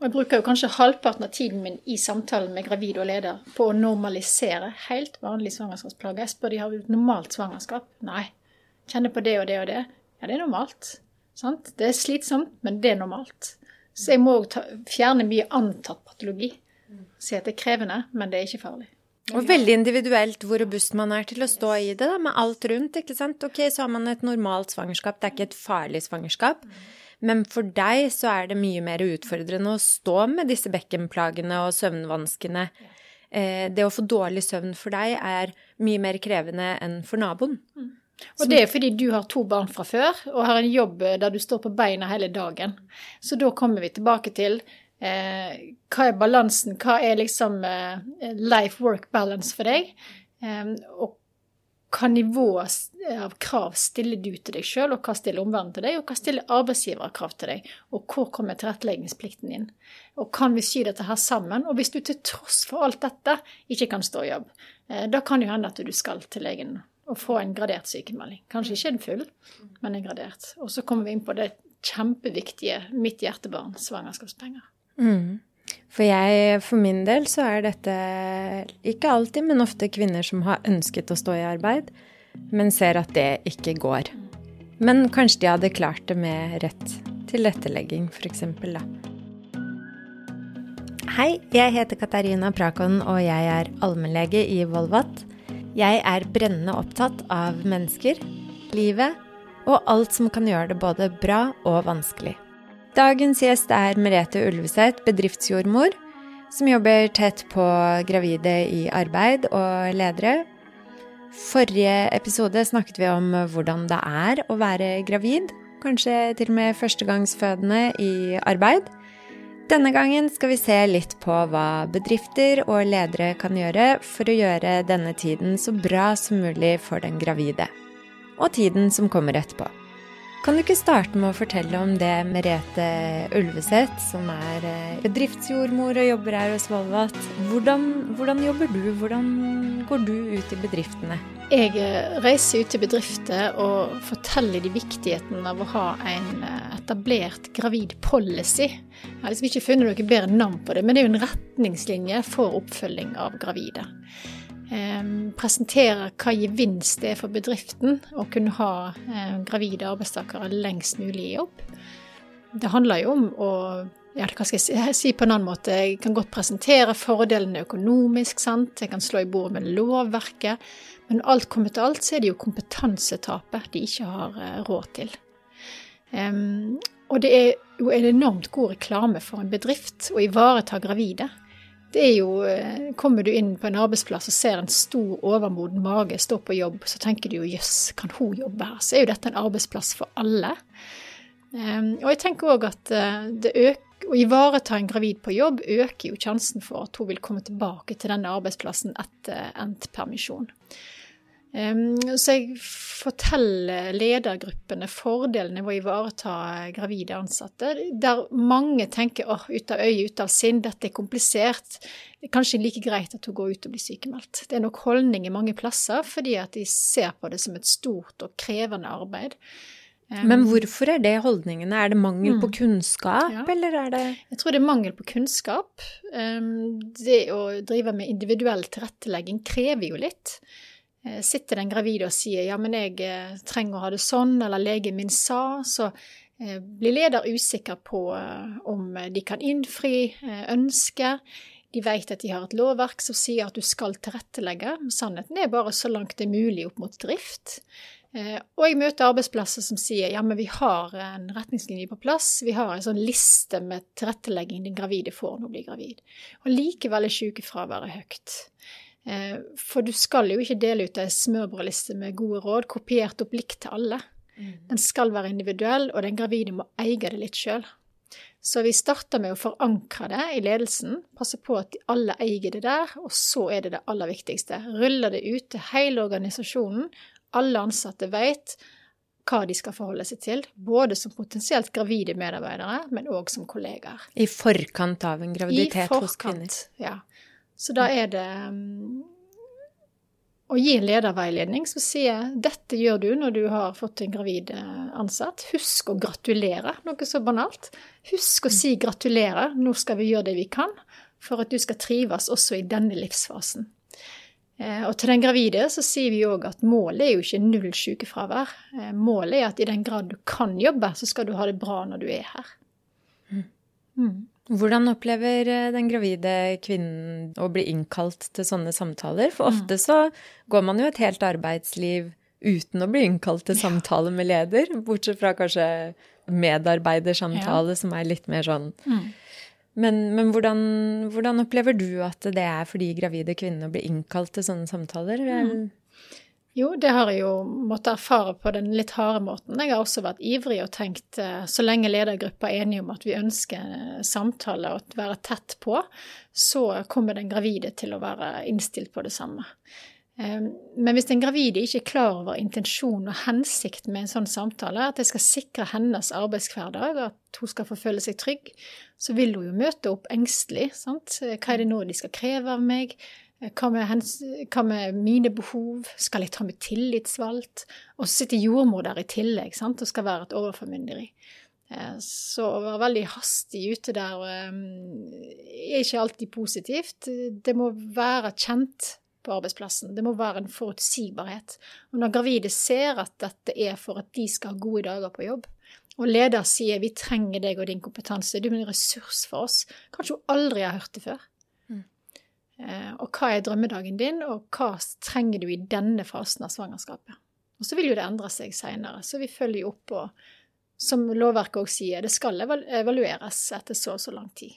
Og jeg bruker jo kanskje halvparten av tiden min i samtalen med gravid og leder på å normalisere helt vanlige svangerskapsplager. Jeg spør de har et normalt svangerskap. Nei. Kjenner på det og det og det. Ja, det er normalt. Sant? Det er slitsomt, men det er normalt. Så jeg må ta, fjerne mye antatt patologi. Si at det er krevende, men det er ikke farlig. Og veldig individuelt hvor robust man er til å stå i det, da, med alt rundt, ikke sant. Ok, så har man et normalt svangerskap, det er ikke et farlig svangerskap. Men for deg så er det mye mer utfordrende å stå med disse bekkenplagene og søvnvanskene. Eh, det å få dårlig søvn for deg er mye mer krevende enn for naboen. Mm. Og det er fordi du har to barn fra før og har en jobb der du står på beina hele dagen. Så da kommer vi tilbake til eh, hva er balansen, hva er liksom eh, life work balance for deg? Eh, og hva nivå av krav stiller du til deg sjøl, og hva stiller omverdenen til deg, og hva stiller arbeidsgivere krav til deg, og hvor kommer tilretteleggingsplikten inn? Og kan vi sy dette her sammen? Og hvis du til tross for alt dette ikke kan stå i jobb, eh, da kan det hende at du skal til legen og få en gradert sykemelding. Kanskje ikke en full, men en gradert. Og så kommer vi inn på det kjempeviktige mitt hjertebarn, svangerskapspenger. Mm. For jeg, for min del så er dette ikke alltid, men ofte kvinner som har ønsket å stå i arbeid, men ser at det ikke går. Men kanskje de hadde klart det med rett tilrettelegging, f.eks. da. Hei, jeg heter Katarina Prakon, og jeg er allmennlege i Volvat. Jeg er brennende opptatt av mennesker, livet og alt som kan gjøre det både bra og vanskelig. Dagens gjest er Merete Ulveseth, bedriftsjordmor, som jobber tett på gravide i arbeid og ledere. Forrige episode snakket vi om hvordan det er å være gravid, kanskje til og med førstegangsfødende i arbeid. Denne gangen skal vi se litt på hva bedrifter og ledere kan gjøre for å gjøre denne tiden så bra som mulig for den gravide, og tiden som kommer etterpå. Kan du ikke starte med å fortelle om det Merete Ulveseth, som er eh, bedriftsjordmor og jobber her hos Volvat. Hvordan, hvordan, jobber du? Hvordan går du ut i bedriftene? Jeg eh, reiser ut til bedrifter og forteller de viktigheten av å ha en eh, etablert gravid policy. Jeg har liksom ikke funnet noe bedre navn på det, men det er jo en retningslinje for oppfølging av gravide presentere hva gevinst det er for bedriften å kunne ha gravide arbeidstakere lengst mulig i jobb. Det handler jo om å ja, hva skal jeg si på en annen måte, jeg kan godt presentere fordelene økonomisk, sant? jeg kan slå i bordet med lovverket, men alt kommet til alt så er det jo kompetansetapet de ikke har eh, råd til. Um, og det er jo en enormt god reklame for en bedrift å ivareta gravide. Det er jo eh, Kommer du inn på en arbeidsplass og ser en stor, overmoden mage stå på jobb, så tenker du jo jøss, kan hun jobbe her? Så er jo dette en arbeidsplass for alle. Um, og jeg tenker òg at uh, det øker, å ivareta en gravid på jobb øker jo sjansen for at hun vil komme tilbake til denne arbeidsplassen etter endt permisjon. Så jeg forteller ledergruppene fordelene ved å ivareta gravide ansatte, der mange tenker åh, ut av øye, ut av sinn, dette er komplisert. Det er kanskje like greit at hun går ut og blir sykemeldt. Det er nok holdninger mange plasser, fordi at de ser på det som et stort og krevende arbeid. Men hvorfor er det holdningene? Er det mangel på mm. kunnskap, ja. eller er det Jeg tror det er mangel på kunnskap. Det å drive med individuell tilrettelegging krever jo litt. Eh, sitter den gravide og sier ja, men jeg eh, trenger å ha det sånn, eller legen min sa, så eh, blir leder usikker på om de kan innfri ønsket. De vet at de har et lovverk som sier at du skal tilrettelegge. Sannheten er bare så langt det er mulig opp mot drift. Og jeg møter arbeidsplasser som sier ja, men vi har en retningslinje på plass. Vi har en sånn liste med tilrettelegging den gravide får når hun blir gravid. Og likevel er sykefraværet høyt. Eh, for du skal jo ikke dele ut ei smørbrødliste med gode råd, kopiert opp likt til alle. Mm. Den skal være individuell, og den gravide må eie det litt sjøl. Så vi starter med å forankre det i ledelsen, passe på at alle eier det der, og så er det det aller viktigste. Ruller det ut til hele organisasjonen, alle ansatte vet hva de skal forholde seg til, både som potensielt gravide medarbeidere, men òg som kollegaer. I forkant av en graviditet forkant, hos kvinner? Ja. Så da er det um, å gi en lederveiledning som sier dette gjør du når du har fått en gravid eh, ansatt. Husk å gratulere, noe så banalt. Husk å si gratulerer, nå skal vi gjøre det vi kan for at du skal trives også i denne livsfasen. Eh, og til den gravide så sier vi òg at målet er jo ikke null sykefravær. Eh, målet er at i den grad du kan jobbe, så skal du ha det bra når du er her. Mm. Mm. Hvordan opplever eh, den gravide kvinnen å bli innkalt til sånne samtaler? For ofte så går man jo et helt arbeidsliv uten å bli innkalt til samtale med leder, bortsett fra kanskje medarbeidersamtale, ja. som er litt mer sånn mm. Men, men hvordan, hvordan, opplever du at det er for de gravide kvinnene å bli innkalt til sånne samtaler? Mm. Jo, det har jeg jo måttet erfare på den litt harde måten. Jeg har også vært ivrig og tenkt eh, så lenge ledergruppa er enige om at vi ønsker eh, samtale og være tett på, så kommer den gravide til å være innstilt på det samme. Ehm, men hvis den gravide ikke er klar over intensjon og hensikt med en sånn samtale, at det skal sikre hennes arbeidshverdag, at hun skal få føle seg trygg, så vil hun jo møte opp engstelig. Sant? Hva er det nå de skal kreve av meg? Hva med, hens, hva med, mine behov? Skal jeg ta med tillitsvalgt? Og så sitter jordmor der i tillegg sant? og skal være et overformynderi. Eh, så å være veldig hastig ute der eh, er ikke alltid positivt. Det må være kjent på arbeidsplassen. Det må være en forutsigbarhet. Og når gravide ser at dette er for at de skal ha gode dager på jobb, og leder sier 'vi trenger deg og din kompetanse', du er en ressurs for oss, kanskje hun aldri har hørt det før. Eh, og hva er drømmedagen din, og hva trenger du i denne fasen av svangerskapet? Og så vil jo det endre seg seinere, så vi følger jo opp og som lovverket òg sier, det skal evalueres etter så og så lang tid.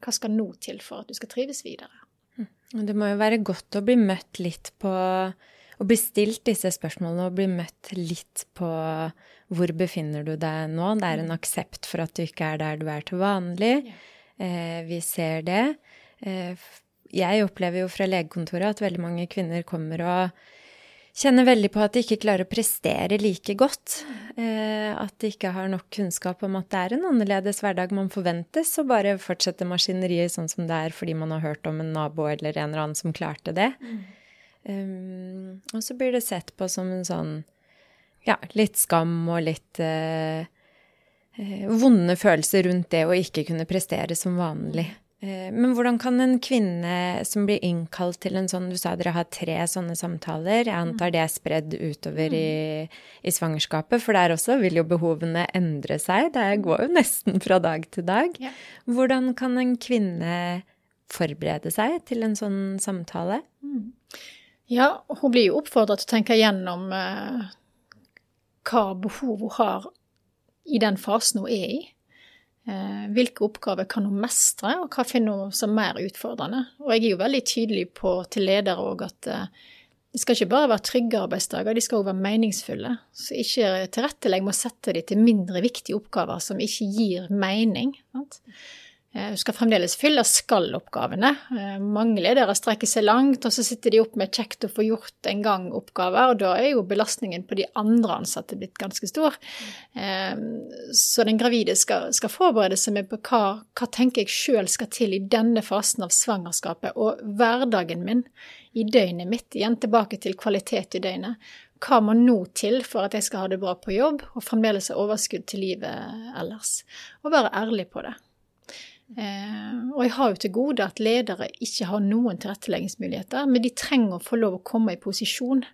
Hva skal nå til for at du skal trives videre? Hm. Det må jo være godt å bli møtt litt på Å bli stilt disse spørsmålene og bli møtt litt på hvor befinner du deg nå? Det er en hm. aksept for at du ikke er der du er til vanlig. Eh, vi ser det. Eh, jeg opplever jo fra legekontoret at veldig mange kvinner kommer og kjenner veldig på at de ikke klarer å prestere like godt. Eh, at de ikke har nok kunnskap om at det er en annerledes hverdag. Man forventes og bare fortsetter maskineriet sånn som det er fordi man har hørt om en nabo eller en eller annen som klarte det. Mm. Um, og så blir det sett på som en sånn ja, litt skam og litt uh, vonde følelser rundt det å ikke kunne prestere som vanlig. Eh, men hvordan kan en kvinne som blir innkalt til en sånn Du sa dere har tre sånne samtaler. Jeg antar det er spredd utover i, i svangerskapet, for der også vil jo behovene endre seg. Det går jo nesten fra dag til dag. Hvordan kan en kvinne forberede seg til en sånn samtale? Mm. Ja, hun blir jo oppfordret til å tenke gjennom eh, hva behov hun har i den fasen hun er i. Eh, hvilke oppgaver kan hun mestre, og hva finner hun som mer utfordrende? Og jeg er jo veldig tydelig på til ledere òg at eh, det skal ikke bare være trygge arbeidsdager, de skal òg være meningsfulle. Så ikke tilrettelegg med å sette de til mindre viktige oppgaver som ikke gir mening. Sant? Eh, du skal fremdeles fylle skal-oppgavene. Eh, mange ledere strekker seg langt, og så sitter de opp med kjekt å få gjort en gang-oppgaver, og da er jo belastningen på de andre ansatte blitt ganske stor. Eh, så den gravide skal, skal forberede seg med på hva, hva tenker jeg sjøl skal til i denne fasen av svangerskapet og hverdagen min i døgnet mitt. Igjen tilbake til kvalitet i døgnet. Hva må nå til for at jeg skal ha det bra på jobb og fremdeles ha overskudd til livet ellers? Og være ærlig på det. Eh, og jeg har jo til gode at ledere ikke har noen tilretteleggingsmuligheter, men de trenger å få lov å komme i posisjon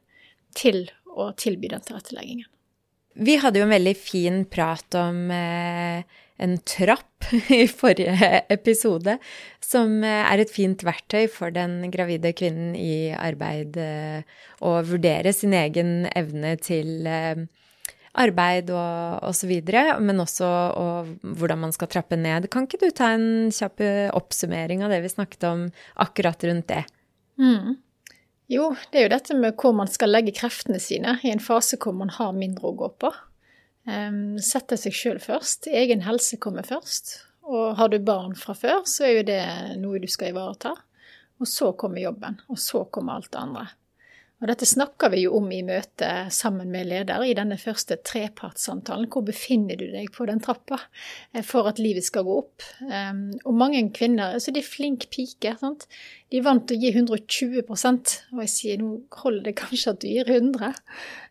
til å tilby den tilretteleggingen. Vi hadde jo en veldig fin prat om eh, en trapp i forrige episode, som eh, er et fint verktøy for den gravide kvinnen i arbeid å vurdere sin egen evne til arbeid og osv., men også og hvordan man skal trappe ned. Kan ikke du ta en kjapp eh, oppsummering av det vi snakket om akkurat rundt det? Mm. Jo, det er jo dette med hvor man skal legge kreftene sine i en fase hvor man har mindre å gå på. Um, sette seg sjøl først. Egen helse kommer først. Og har du barn fra før, så er jo det noe du skal ivareta. Og så kommer jobben, og så kommer alt det andre. Og dette snakker vi jo om i møte sammen med leder i denne første trepartssamtalen. Hvor befinner du deg på den trappa eh, for at livet skal gå opp? Um, og mange kvinner altså de er flinke piker. Sant? De er vant til å gi 120% og jeg sier nå holder det kanskje at du gir 100,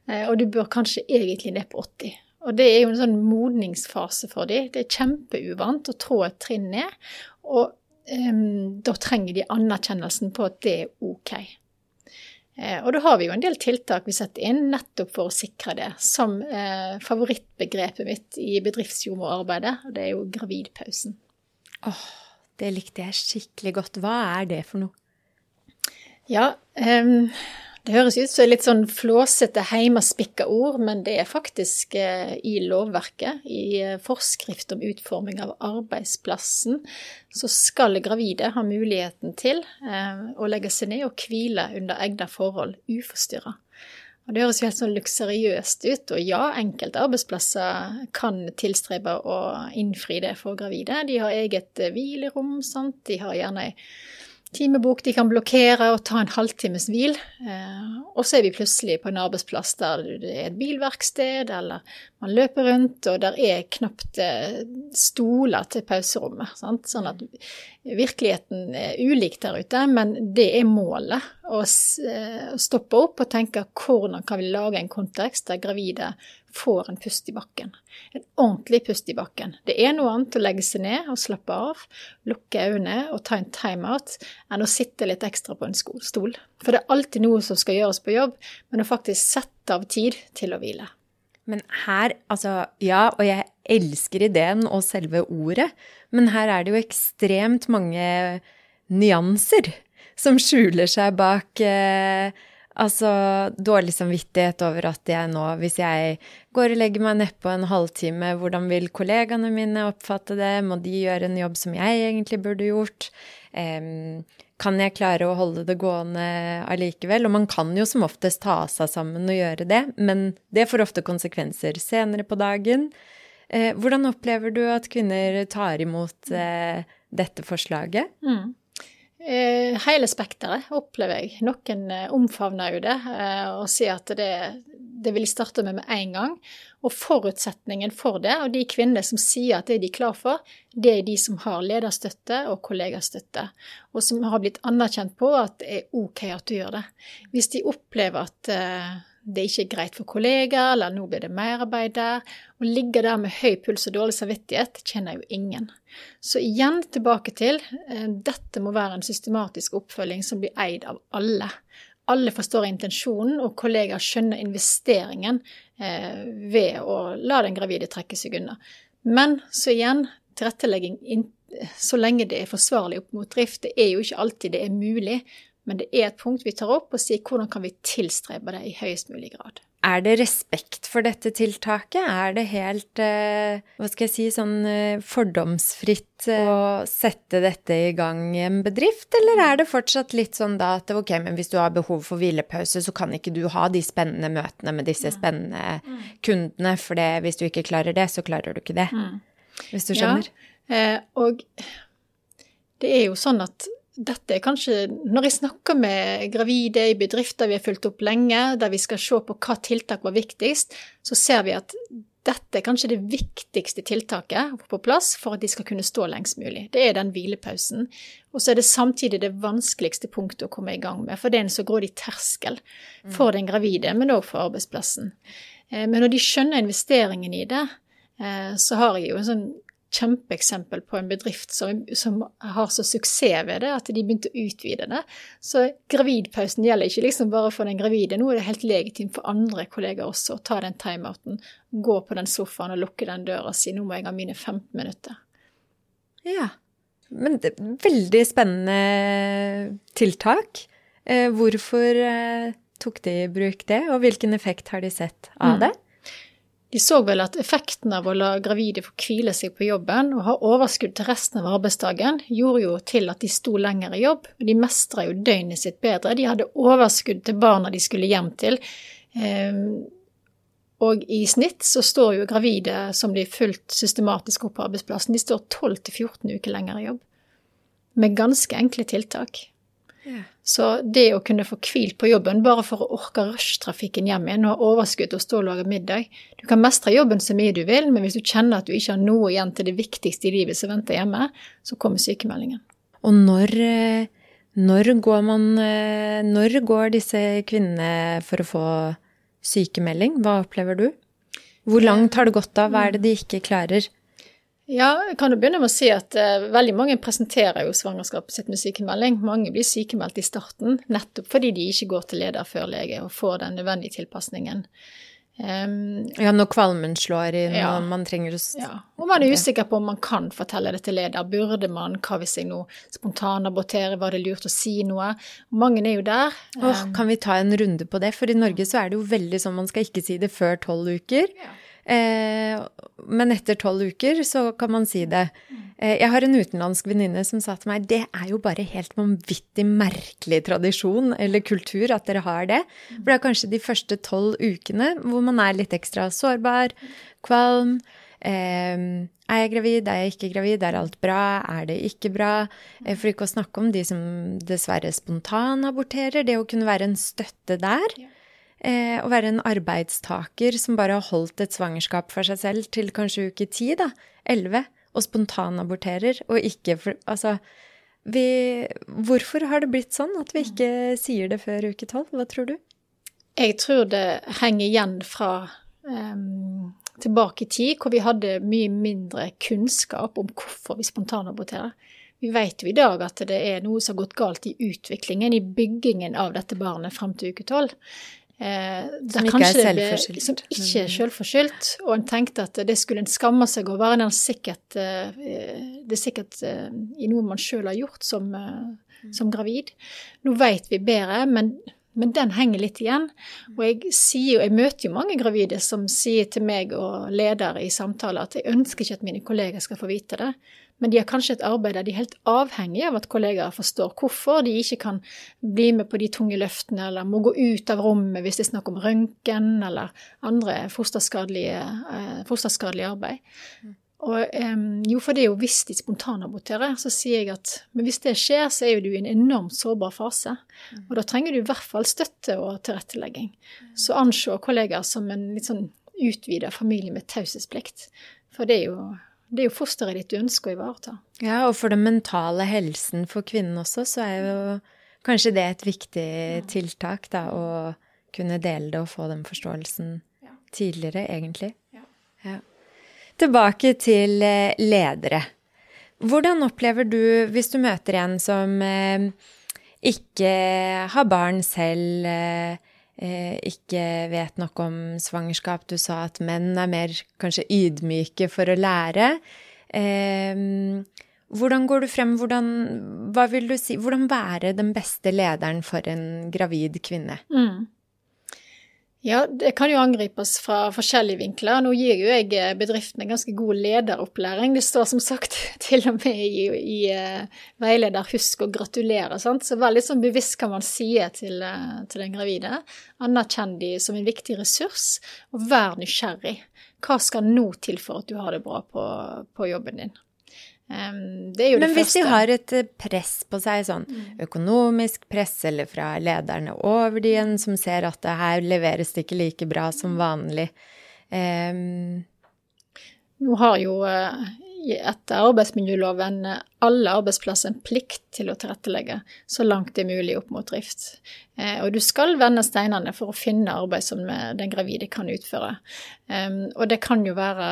uh, og du bør kanskje egentlig ned på 80. Og det er jo en sånn modningsfase for dem. Det er kjempeuvant å trå et trinn ned. Og um, da trenger de anerkjennelsen på at det er ok. Eh, og da har vi jo en del tiltak vi setter inn nettopp for å sikre det, som eh, favorittbegrepet mitt i bedriftsjordmorarbeidet, og det er jo gravidpausen. Åh, det likte jeg skikkelig godt. Hva er det for noe? Ja, um, det høres ut som litt sånn flåsete, heimaspikka ord, men det er faktisk eh, i lovverket, i eh, forskrift om utforming av arbeidsplassen, så skal gravide ha muligheten til eh, å legge seg ned og hvile under egna forhold uforstyrra. Og Det høres jo helt sånn luksuriøst ut, og ja, enkelte arbeidsplasser kan tilstrebe å innfri det for gravide. De har eget hvilerom, sant? de har gjerne timebok de kan blokkere og ta en halvtimes hvil. Eh, og så er vi plutselig på en arbeidsplass der det er et bilverksted, eller man løper rundt, og der er knapt eh, stoler til pauserommet. Sant? Sånn at virkeligheten er ulik der ute, men det er målet. Å eh, stoppe opp og tenke hvordan kan vi lage en kontekst der gravide får en pust i bakken. En ordentlig pust i bakken. Det er noe annet å legge seg ned og slappe av, lukke øynene og ta en timeout enn å sitte litt ekstra på en stol. For det er alltid noe som skal gjøres på jobb, men å faktisk sette av tid til å hvile. Men her, altså ja, og jeg elsker ideen og selve ordet, men her er det jo ekstremt mange nyanser som skjuler seg bak eh, Altså dårlig samvittighet over at jeg nå, hvis jeg går og legger meg nedpå en halvtime, hvordan vil kollegaene mine oppfatte det? Må de gjøre en jobb som jeg egentlig burde gjort? Eh, kan jeg klare å holde det gående allikevel? Og man kan jo som oftest ta seg sammen og gjøre det, men det får ofte konsekvenser senere på dagen. Eh, hvordan opplever du at kvinner tar imot eh, dette forslaget? Mm. Eh, hele spekteret opplever jeg. Noen eh, omfavner jo det eh, og sier at det, det vil de starte med med en gang. Og forutsetningen for det, og de kvinner som sier at det er de klar for, det er de som har lederstøtte og kollegastøtte, og som har blitt anerkjent på at det er OK at du gjør det. Hvis de opplever at det er ikke greit for kollegaer, eller nå blir det merarbeid der. Å ligge der med høy puls og dårlig samvittighet kjenner jo ingen. Så igjen tilbake til eh, dette må være en systematisk oppfølging som blir eid av alle. Alle forstår intensjonen, og kollegaer skjønner investeringen eh, ved å la den gravide trekke seg unna. Men så igjen, tilrettelegging så lenge det er forsvarlig opp mot drift. Det er jo ikke alltid det er mulig, men det er et punkt vi tar opp og sier hvordan kan vi tilstrebe det i høyest mulig grad. Er det respekt for dette tiltaket? Er det helt, eh, hva skal jeg si, sånn eh, fordomsfritt eh, å sette dette i gang i en bedrift, eller er det fortsatt litt sånn da at ok, men hvis du har behov for hvilepause, så kan ikke du ha de spennende møtene med disse mm. spennende mm. kundene, for det, hvis du ikke klarer det, så klarer du ikke det. Mm. Hvis du skjønner? Ja, og det er jo sånn at dette er kanskje Når jeg snakker med gravide i bedrifter vi har fulgt opp lenge, der vi skal se på hva tiltak var viktigst, så ser vi at dette er kanskje det viktigste tiltaket på plass for at de skal kunne stå lengst mulig. Det er den hvilepausen. Og så er det samtidig det vanskeligste punktet å komme i gang med, for det er en så grådig terskel for den gravide, men òg for arbeidsplassen. Eh, men når de skjønner investeringen i det, eh, så har jeg jo en sånn kjempeeksempel på en bedrift som, som, har så suksess ved det at de begynte å utvide det. Så gravidpausen gjelder ikke liksom bare for den gravide. Nå er det helt legitimt for andre kolleger også å ta den timeouten, gå på den sofaen og lukke den døra og si 'nå må jeg ha mine 15 minutter'. Ja, men det er veldig spennende tiltak. Eh, hvorfor eh, tok de i bruk det, og hvilken effekt har de sett av mm. De så vel at effekten av å la gravide få hvile seg på jobben og ha overskudd til resten av arbeidsdagen, gjorde jo til at de sto lenger i jobb. De mestra jo døgnet sitt bedre. De hadde overskudd til barna de skulle hjem til. Ehm, og i snitt så står jo gravide som blir fulgt systematisk opp på arbeidsplassen, de står 12-14 uker lenger i jobb. Med ganske enkle tiltak. Så det å kunne få hvilt på jobben bare for å orke rushtrafikken hjem igjen og ha overskudd å stå og lage middag Du kan mestre jobben så mye du vil, men hvis du kjenner at du ikke har noe igjen til det viktigste i livet som venter hjemme, så kommer sykemeldingen. Og når, eh, når går man eh, Når går disse kvinnene for å få sykemelding? Hva opplever du? Hvor langt har det gått av? Hva er det de ikke klarer? Ja, jeg kan jo begynne med å si at uh, veldig mange presenterer jo svangerskapet sitt med sykemelding. Mange blir sykemeldt i starten nettopp fordi de ikke går til leder før lege og får den nødvendige tilpasningen. Um, ja, når kvalmen slår inn ja, og man trenger å Ja, og man er usikker på om man kan fortelle det til leder. Burde man, hva hvis jeg nå spontanaborterer, var det lurt å si noe? Mange er jo der. Oh, kan vi ta en runde på det? For i Norge så er det jo veldig sånn man skal ikke si det før tolv uker. Ja. Eh, men etter tolv uker så kan man si det. Eh, jeg har en utenlandsk venninne som sa til meg det er jo bare helt vanvittig merkelig tradisjon eller kultur at dere har det. For det er kanskje de første tolv ukene hvor man er litt ekstra sårbar, kvalm. Eh, er jeg gravid, er jeg ikke gravid, er alt bra, er det ikke bra? Eh, for ikke å snakke om de som dessverre spontanaborterer, det å kunne være en støtte der. Eh, å være en arbeidstaker som bare har holdt et svangerskap for seg selv til kanskje uke ti, da, elleve, og spontanaborterer, og ikke for Altså, vi Hvorfor har det blitt sånn at vi ikke sier det før uke tolv? Hva tror du? Jeg tror det henger igjen fra um, tilbake i tid, hvor vi hadde mye mindre kunnskap om hvorfor vi spontanaborterer. Vi vet jo i dag at det er noe som har gått galt i utviklingen, i byggingen av dette barnet frem til uke tolv. Eh, som ikke er selvforskyldt. Som ikke er selvforskyldt. Og en tenkte at det skulle en skamme seg over. Det er sikkert, eh, det er sikkert eh, i noe man sjøl har gjort som, eh, som, gravid. Nå vet vi bedre, men, men, den henger litt igjen. Og jeg, sier, jeg møter jo mange gravide som sier til meg og leder i samtaler at jeg ønsker ikke at mine kolleger skal få vite det. Men de har kanskje et arbeid der de er helt avhengige av at kollegaer forstår hvorfor de ikke kan bli med på de tunge løftene, eller må gå ut av rommet hvis det er snakk om røntgen eller andre fosterskadelige, fosterskadelige arbeid. Og um, jo, for det er jo hvis de spontanaborterer, så sier jeg at men hvis det skjer, så er jo du i en enormt sårbar fase. Og da trenger du i hvert fall støtte og tilrettelegging. Så anså kollegaer som en litt sånn utvida familie med taushetsplikt. For det er jo det er jo fosteret ditt du ønsker å ivareta. Ja, og for den mentale helsen for kvinnen også, så er jo kanskje det et viktig tiltak, da, å kunne dele det og få den forståelsen tidligere, egentlig. Ja. Tilbake til eh, ledere. Hvordan opplever du, hvis du møter en som eh, ikke har barn selv, eh, ikke vet nok om svangerskap. Du sa at menn er mer kanskje ydmyke for å lære. Eh, hvordan går du frem? Hvordan, hva vil du si? Hvordan være den beste lederen for en gravid kvinne? Mm. Ja, det kan jo angripes fra forskjellige vinkler. Nå gir jo jeg eh, bedriftene ganske god lederopplæring. Det står som sagt til og med i, i uh, veileder 'husk å gratulere'. Sant? Så veldig sånn bevisst kan man si til, uh, til den gravide. Anerkjenn de som en viktig ressurs, og vær nysgjerrig. Hva skal nå til for at du har det bra på, på jobben din? Men hvis de har et eh, press på seg, sånn mm. økonomisk press eller fra lederne over de igjen, som ser at det her leveres det ikke like bra som vanlig um, Nå har jo eh, etter arbeidsmiljøloven alle arbeidsplasser en plikt til å tilrettelegge så langt det er mulig opp mot drift. Eh, og du skal vende steinene for å finne arbeid som den gravide kan utføre. Og det kan jo være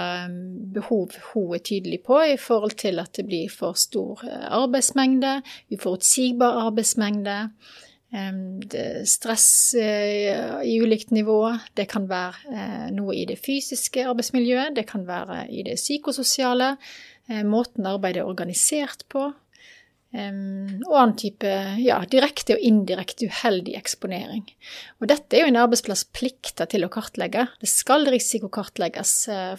behov hun er tydelig på i forhold til at det blir for stor eh, arbeidsmengde, uforutsigbar arbeidsmengde stress eh, i ulikt nivå. Det kan være eh, noe i det fysiske arbeidsmiljøet, det kan være i det psykososiale, eh, måten arbeidet er organisert på, og annen type ja, direkte og indirekte uheldig eksponering. Og dette er jo en arbeidsplass plikta til å kartlegge. Det skal risikokartlegges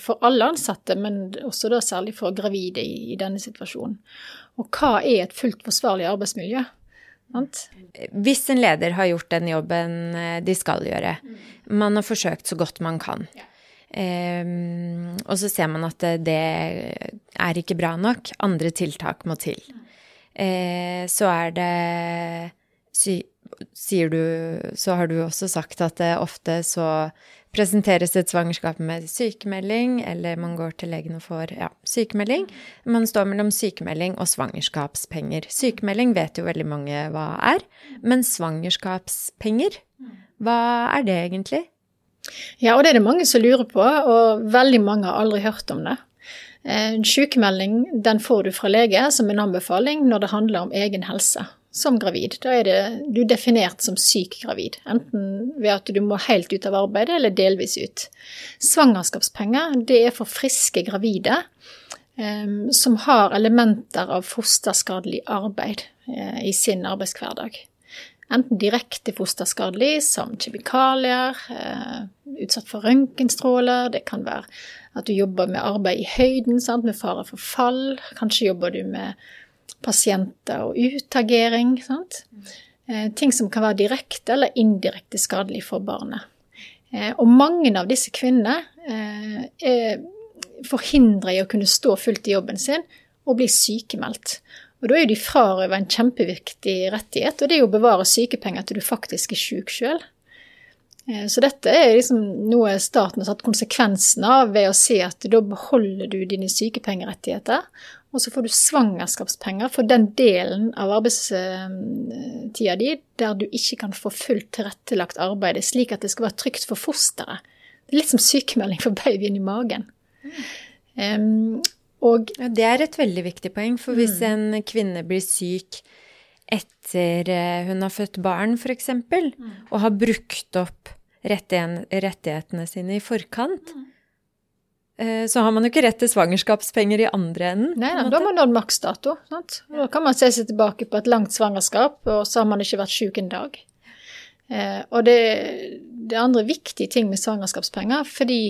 for alle ansatte, men også da særlig for gravide i, denne situasjonen. Og hva er et fullt forsvarlig arbeidsmiljø? Hvis en leder har gjort den jobben eh, de skal gjøre, man har forsøkt så godt man kan, um, og så ser man at det er ikke bra nok, andre tiltak må til, uh, så er det sier du, så har du også sagt at det ofte så presenteres et svangerskap med sykemelding, eller man går til legen og får ja, sykemelding. Man står mellom sykemelding og svangerskapspenger. Sykemelding vet jo veldig mange hva er, men svangerskapspenger, hva er det egentlig? Ja, og det er det mange som lurer på, og veldig mange har aldri hørt om det. En sykemelding den får du fra lege som en anbefaling når det handler om egen helse som gravid. Da er det, du er definert som syk gravid, enten ved at du må helt ut av arbeidet eller delvis ut. Svangerskapspenger det er for friske gravide um, som har elementer av fosterskadelig arbeid uh, i sin arbeidshverdag. Enten direkte fosterskadelig, som kjemikalier, uh, utsatt for røntgenstråler, det kan være at du jobber med arbeid i høyden, sant? med fare for fall, kanskje jobber du med pasienter og utagering. Eh, ting som kan være direkte eller indirekte skadelig for barnet. Eh, og mange av disse kvinnene eh, er i å kunne stå fullt i jobben sin og bli sykemeldt. Og da er de frarøvet en kjempeviktig rettighet, og det er jo å bevare sykepenger til du faktisk er syk sjøl. Så dette er liksom noe staten har tatt konsekvensen av ved å si at da beholder du dine sykepengerettigheter, og så får du svangerskapspenger for den delen av arbeidstida di der du ikke kan få fullt tilrettelagt arbeid, slik at det skal være trygt for fosteret. Det er litt som sykemelding for babyen i magen. Um, og, ja, det er et veldig viktig poeng, for hvis mm. en kvinne blir syk etter eh, hun har født barn, f.eks., mm. og har brukt opp rettighetene sine i forkant, mm så har man jo ikke rett til svangerskapspenger i andre enden. Nei, da har man nådd maksdato. Da kan man se seg tilbake på et langt svangerskap, og så har man ikke vært syk en dag. Eh, og det, det andre viktige ting med svangerskapspenger, fordi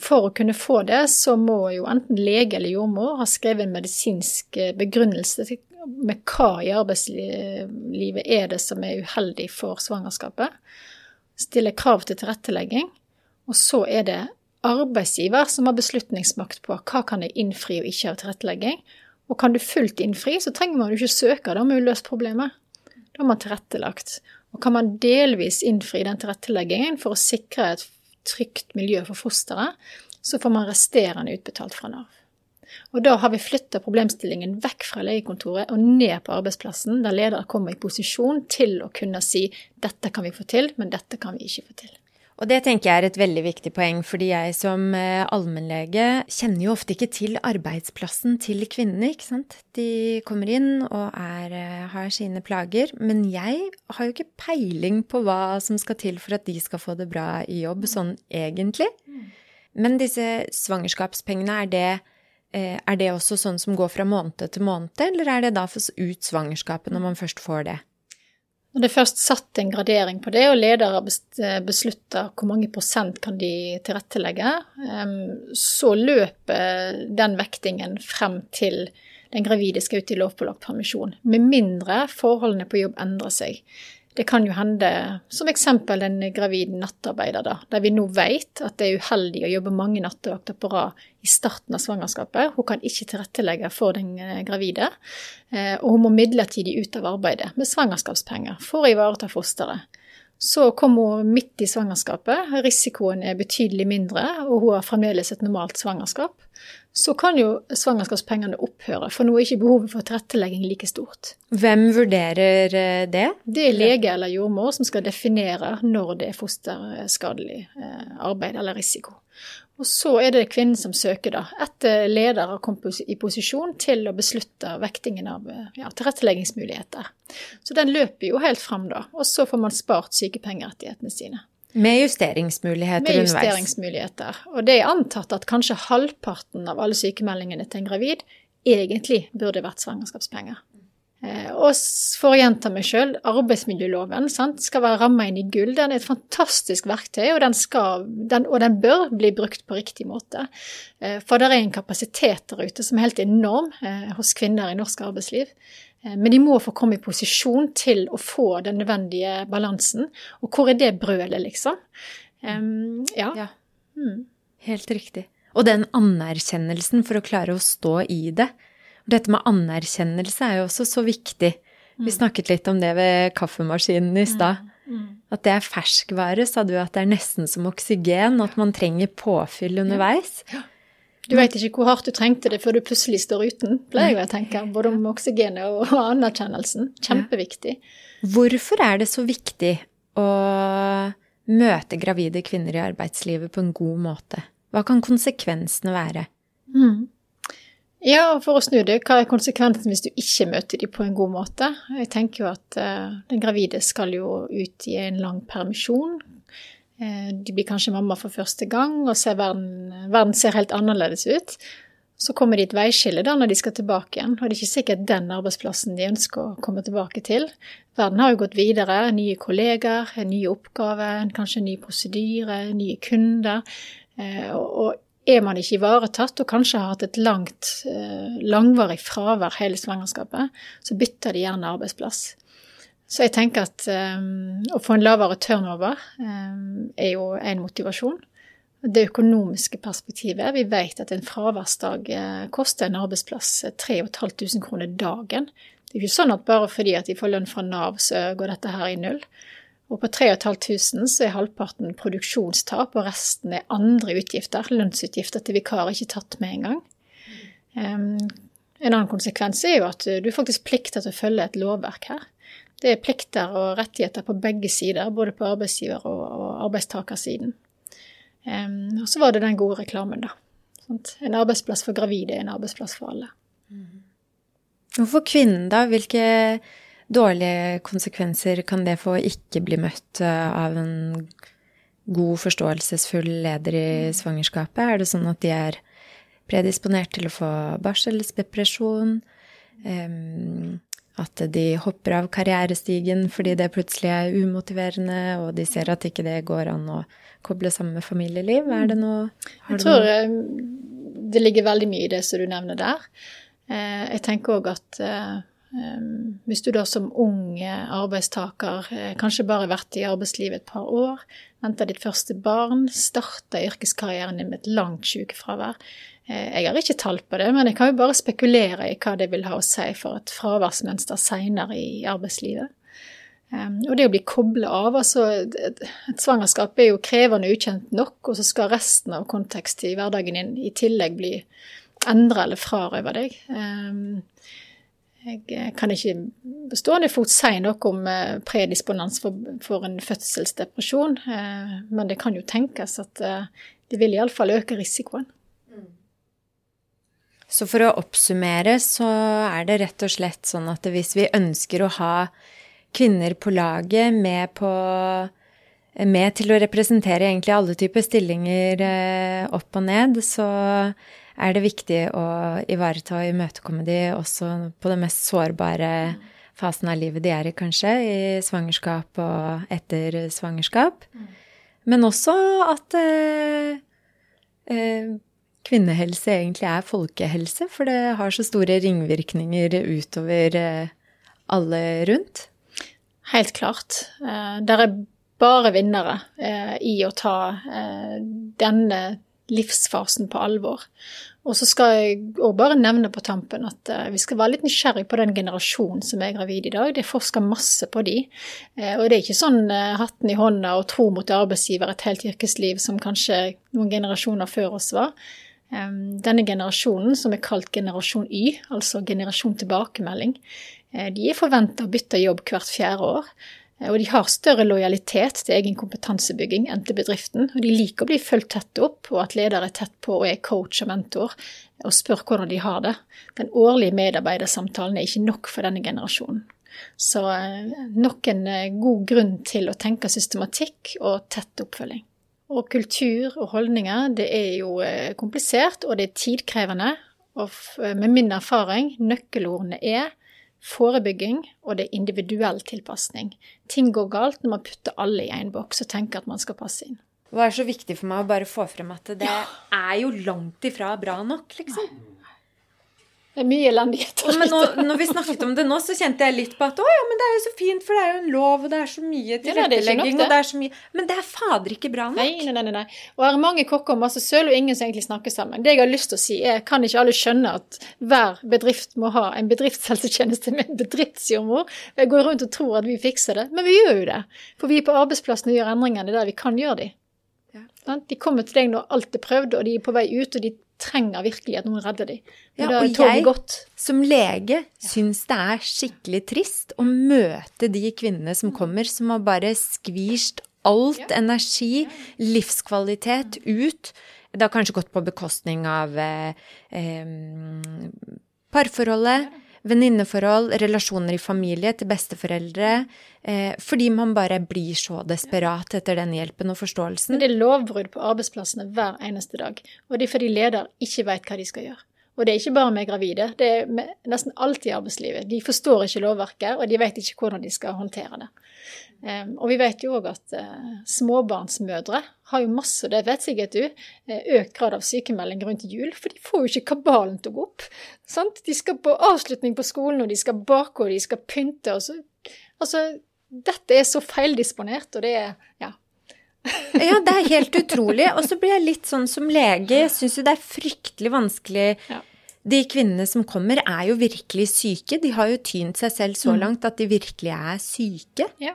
for å kunne få det, så må jo enten lege eller jordmor ha skrevet en medisinsk eh, begrunnelse med hva i arbeidslivet er det som er uheldig for svangerskapet. Stille krav til tilrettelegging. Og så er det arbeidsgiver som har beslutningsmakt på hva kan jeg innfri og ikke av tilrettelegging. Og kan du fullt innfri, så trenger man jo ikke søke, da har man jo løst problemet. Da har man tilrettelagt. Og kan man delvis innfri den tilretteleggingen for å sikre et trygt miljø for fosteret, så får man resterende utbetalt fra Nav. Og da har vi flytta problemstillingen vekk fra legekontoret og ned på arbeidsplassen, der ledere kommer i posisjon til å kunne si dette kan vi få til, men dette kan vi ikke få til. Og det tenker jeg er et veldig viktig poeng, fordi jeg som eh, allmennlege kjenner jo ofte ikke til arbeidsplassen til kvinnene, ikke sant. De kommer inn og er, eh, har sine plager, men jeg har jo ikke peiling på hva som skal til for at de skal få det bra i jobb, sånn egentlig. Men disse svangerskapspengene, er det, eh, er det også sånn som går fra måned til måned, eller er det da ut svangerskapet når man først får det? Når det først satt en gradering på det, og ledere beslutta hvor mange prosent kan de tilrettelegge, så løper den vektingen frem til den gravide skal ut i lovpålagt permisjon. Med mindre forholdene på jobb endrer seg. Det kan jo hende, som eksempel en gravid nattarbeider, da, der vi nå vet at det er uheldig å jobbe mange nattevakter på rad i starten av svangerskapet. Hun kan ikke tilrettelegge for den eh, gravide, eh, og hun må midlertidig ut av arbeidet med svangerskapspenger for å ivareta fosteret. Så kommer hun midt i svangerskapet, risikoen er betydelig mindre, og hun har fremdeles et normalt svangerskap så kan jo svangerskapspengene opphøre, for nå er ikke behovet for tilrettelegging like stort. Hvem vurderer eh, det? Det er lege eller jordmor som skal definere når det er fosterskadelig eh, arbeid eller risiko. Og så er det kvinnen som søker, da, etter leder har kommet i posisjon til å beslutte vektingen av ja, tilretteleggingsmuligheter. Så den løper jo helt fram da, og så får man spart sykepengerettighetene sine. Med justeringsmuligheter Med underveis. Med justeringsmuligheter. Og det er antatt at kanskje halvparten av alle sykemeldingene til en gravid egentlig burde vært svangerskapspenger. Eh, og for å gjenta meg sjøl, arbeidsmiljøloven sant, skal være ramma inn i gull. Den er et fantastisk verktøy, og den, skal, den, og den, bør bli brukt på riktig måte. Eh, for det er en kapasitet der ute som er helt enorm eh, hos kvinner i norsk arbeidsliv. Men de må få komme i posisjon til å få den nødvendige balansen. Og hvor er det brølet, liksom? Um, ja. ja. Mm. Helt riktig. Og den anerkjennelsen for å klare å stå i det. Dette med anerkjennelse er jo også så viktig Vi snakket litt om det ved kaffemaskinen i stad. At det er ferskvare, sa du at det er nesten som oksygen, at man trenger påfyll underveis. Du veit ikke hvor hardt du trengte det før du plutselig står uten, pleier jeg å tenke. Både om oksygenet og anerkjennelsen. Kjempeviktig. Hvorfor er det så viktig å møte gravide kvinner i arbeidslivet på en god måte? Hva kan konsekvensene være? Mm. Ja, og for å snu det, hva er konsekvensen hvis du ikke møter dem på en god måte? Jeg tenker jo at uh, den gravide skal jo ut i en lang permisjon. Uh, de blir kanskje mamma for første gang, og ser verden, verden, ser helt annerledes ut. Så kommer de et veiskille da når de skal tilbake igjen, og det er ikke sikkert den arbeidsplassen de ønsker å komme tilbake til. Verden har jo gått videre, nye kolleger, nye oppgaver, kanskje nye prosedyre, nye kunder. Og og er man ikke ivaretatt og kanskje har hatt et langt, eh, langvarig fravær hele svangerskapet, så bytter de gjerne arbeidsplass. Så jeg tenker at um, å få en lavere turnover um, er jo en motivasjon. Det økonomiske perspektivet Vi vet at en fraværsdag koster en arbeidsplass 3500 kroner dagen. Det er ikke sånn at bare fordi at de får lønn fra Nav, så går dette her i null. Og på 3500 så er halvparten produksjonstap, og resten er andre utgifter. Lønnsutgifter til vikar ikke tatt med engang. Um, en annen konsekvens er jo at du faktisk plikter til å følge et lovverk her. Det er plikter og rettigheter på begge sider, både på arbeidsgiver- og, arbeidstakersiden. Um, og så var det den gode reklamen, da. Sånt. En arbeidsplass for gravide er en arbeidsplass for alle. Hvorfor kvinnen, da? Hvilke dårlige konsekvenser kan det få å ikke bli møtt eh, av en god, forståelsesfull leder i svangerskapet? Er det sånn at de er predisponert til å få barselsdepresjon? At de hopper av karrierestigen fordi det plutselig er umotiverende, og de ser at ikke det går an å koble sammen med familieliv? Er det noe Jeg tror? Eh, det ligger veldig mye i det som du nevner der. Eh, jeg tenker òg at Ehm, hvis du da som ung arbeidstaker eh, kanskje bare har vært i arbeidslivet et par år, venta ditt første barn, starta yrkeskarrieren din med et langt sykefravær. Eh, jeg har ikke tall på det, men jeg kan jo bare spekulere i hva det vil ha å si for et fraværsmønster seinere i arbeidslivet. Ehm, og det å bli kobla av altså et, svangerskap er jo krevende ukjent nok, og så skal resten av kontekst i hverdagen din i tillegg bli endra eller frarøva deg. Jeg eh, kan ikke på stående fot si noe om predisponens predisponans for, for, en fødselsdepresjon, eh, men det kan jo tenkes at det vil iallfall øke risikoen. Så for å oppsummere så er det rett og slett sånn at hvis vi ønsker å ha kvinner på laget med, på, med til å representere egentlig alle typer stillinger opp og ned, så er det viktig å ivareta og imøtekomme de også på den mest sårbare fasen av livet de er i, kanskje, i svangerskap og etter svangerskap. Men også at eh, eh, kvinnehelse egentlig er folkehelse, for det har så store ringvirkninger utover eh, alle rundt. Helt klart. Eh, det er bare vinnere eh, i å ta denne livsfasen på alvor. Og så skal jeg òg bare nevne på tampen at uh, vi skal være litt nysgjerrig på den generasjonen som er gravid i dag. Det er forska masse på de. Uh, og det er ikke sånn uh, hatten i hånda og tro mot arbeidsgiver et helt yrkesliv som kanskje noen generasjoner før oss var. Denne generasjonen, som er kalt generasjon Y, altså generasjon tilbakemelding, de er forventa å bytte jobb hvert fjerde år. Og de har større lojalitet til egen kompetansebygging enn til bedriften. Og de liker å bli fulgt tett opp, og at leder er tett på og er coach og mentor og spør hvordan de har det. Den årlige medarbeidersamtalen er ikke nok for denne generasjonen. Så eh, nok en eh, god grunn til å tenke systematikk og tett oppfølging. Og kultur og holdninger, det er jo eh, komplisert, og det er tidkrevende. Og med min erfaring, nøkkelordene er forebygging, og det er individuell tilpasning. Ting går galt når man putter alle i én boks og tenker at man skal passe inn. Hva er så viktig for meg å bare få frem at det ja. er jo langt ifra bra nok, liksom. Det er mye elendighet. Men nå, når vi snakket om det nå, så kjente jeg litt på at å ja, men det er jo så fint, for det er jo en lov, og det er så mye tilrettelegging, og det er så mye Men det er fader ikke bra nok. Nei, nei, nei. nei. Og er mange kokker og masse søl, og ingen som egentlig snakker sammen. Det jeg har lyst til å si, er kan ikke alle skjønne at hver bedrift må ha en bedriftshelsetjeneste med en bedriftsjordmor? Jeg går rundt og tror at vi fikser det, men vi gjør jo det. For vi er på arbeidsplassen og gjør endringene der vi kan gjøre de. Ja. De kommer til deg når alt er prøvd, og de er på vei ut, og de trenger virkelig at noen redder dem. Ja, og jeg godt. som lege syns det er skikkelig trist å møte de kvinnene som kommer, som har bare skvist alt ja. energi, livskvalitet ut. Det har kanskje gått på bekostning av eh, eh, parforholdet venninneforhold, relasjoner i familie til besteforeldre. Eh, fordi man bare blir så desperat etter den hjelpen og forståelsen. Men det er lovbrudd på arbeidsplassene hver eneste dag. Og det er fordi leder ikke vet hva de skal gjøre. Og det er ikke bare med gravide, det er nesten alt i arbeidslivet. De forstår ikke lovverket, og de vet ikke hvordan de skal håndtere det. Um, og vi vet jo òg at uh, småbarnsmødre har jo masse, det vet sikkert du, uh, økt grad av sykemelding rundt jul, for de får jo ikke kabalen til å gå opp. Sant? De skal på avslutning på skolen, og de skal bake, og de skal pynte. og så, altså, dette er så feildisponert, og det er ja. ja, det er helt utrolig. Og så blir jeg litt sånn som lege, syns jo det er fryktelig vanskelig ja. De kvinnene som kommer, er jo virkelig syke. De har jo tynt seg selv så mm. langt at de virkelig er syke. Ja.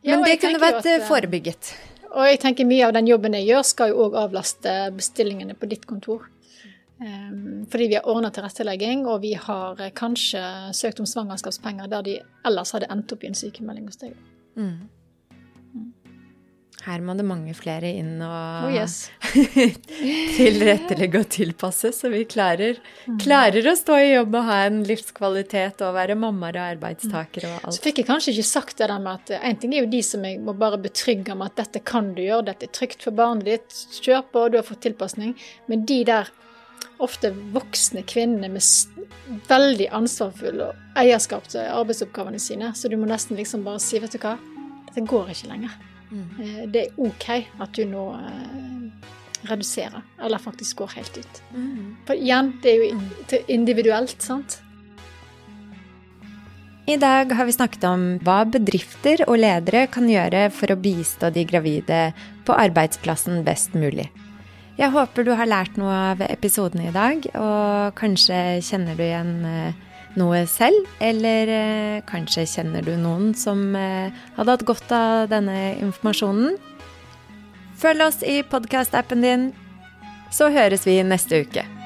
Ja, Men det kunne vært at, eh, forebygget. Og jeg tenker mye av den jobben jeg gjør, skal jo òg avlaste bestillingene på ditt kontor. Um, fordi vi har ordna tilrettelegging, og vi har eh, kanskje søkt om svangerskapspenger der de ellers hadde endt opp i en sykemelding hos deg. Mm. Her må det mange flere inn og oh, yes. tilrettelegge og tilpasse, så vi klarer, mm. klarer, å stå i jobb og ha en livskvalitet og være mammaer og arbeidstakere og alt. Så fikk jeg kanskje ikke sagt det der med at en ting er jo de som jeg må bare betrygge med at dette kan du gjøre, dette er trygt for barnet ditt, kjør på, du har fått tilpasning. Men de der ofte voksne kvinnene med veldig ansvarsfull eierskap til arbeidsoppgavene sine, så du må nesten liksom bare si, vet du hva, dette går ikke lenger. Mm. Det er OK at du nå eh, reduserer, eller faktisk går helt ut. Mm. For igjen, det er jo mm. individuelt, sant. I dag har vi snakket om hva bedrifter og ledere kan gjøre for å bistå de gravide på arbeidsplassen best mulig. Jeg håper du har lært noe av episoden i dag, og kanskje kjenner du igjen eh, noe selv, eller eh, kanskje kjenner du noen som eh, hadde hatt godt av denne informasjonen. Følg oss i podkast-appen din, så høres vi neste uke.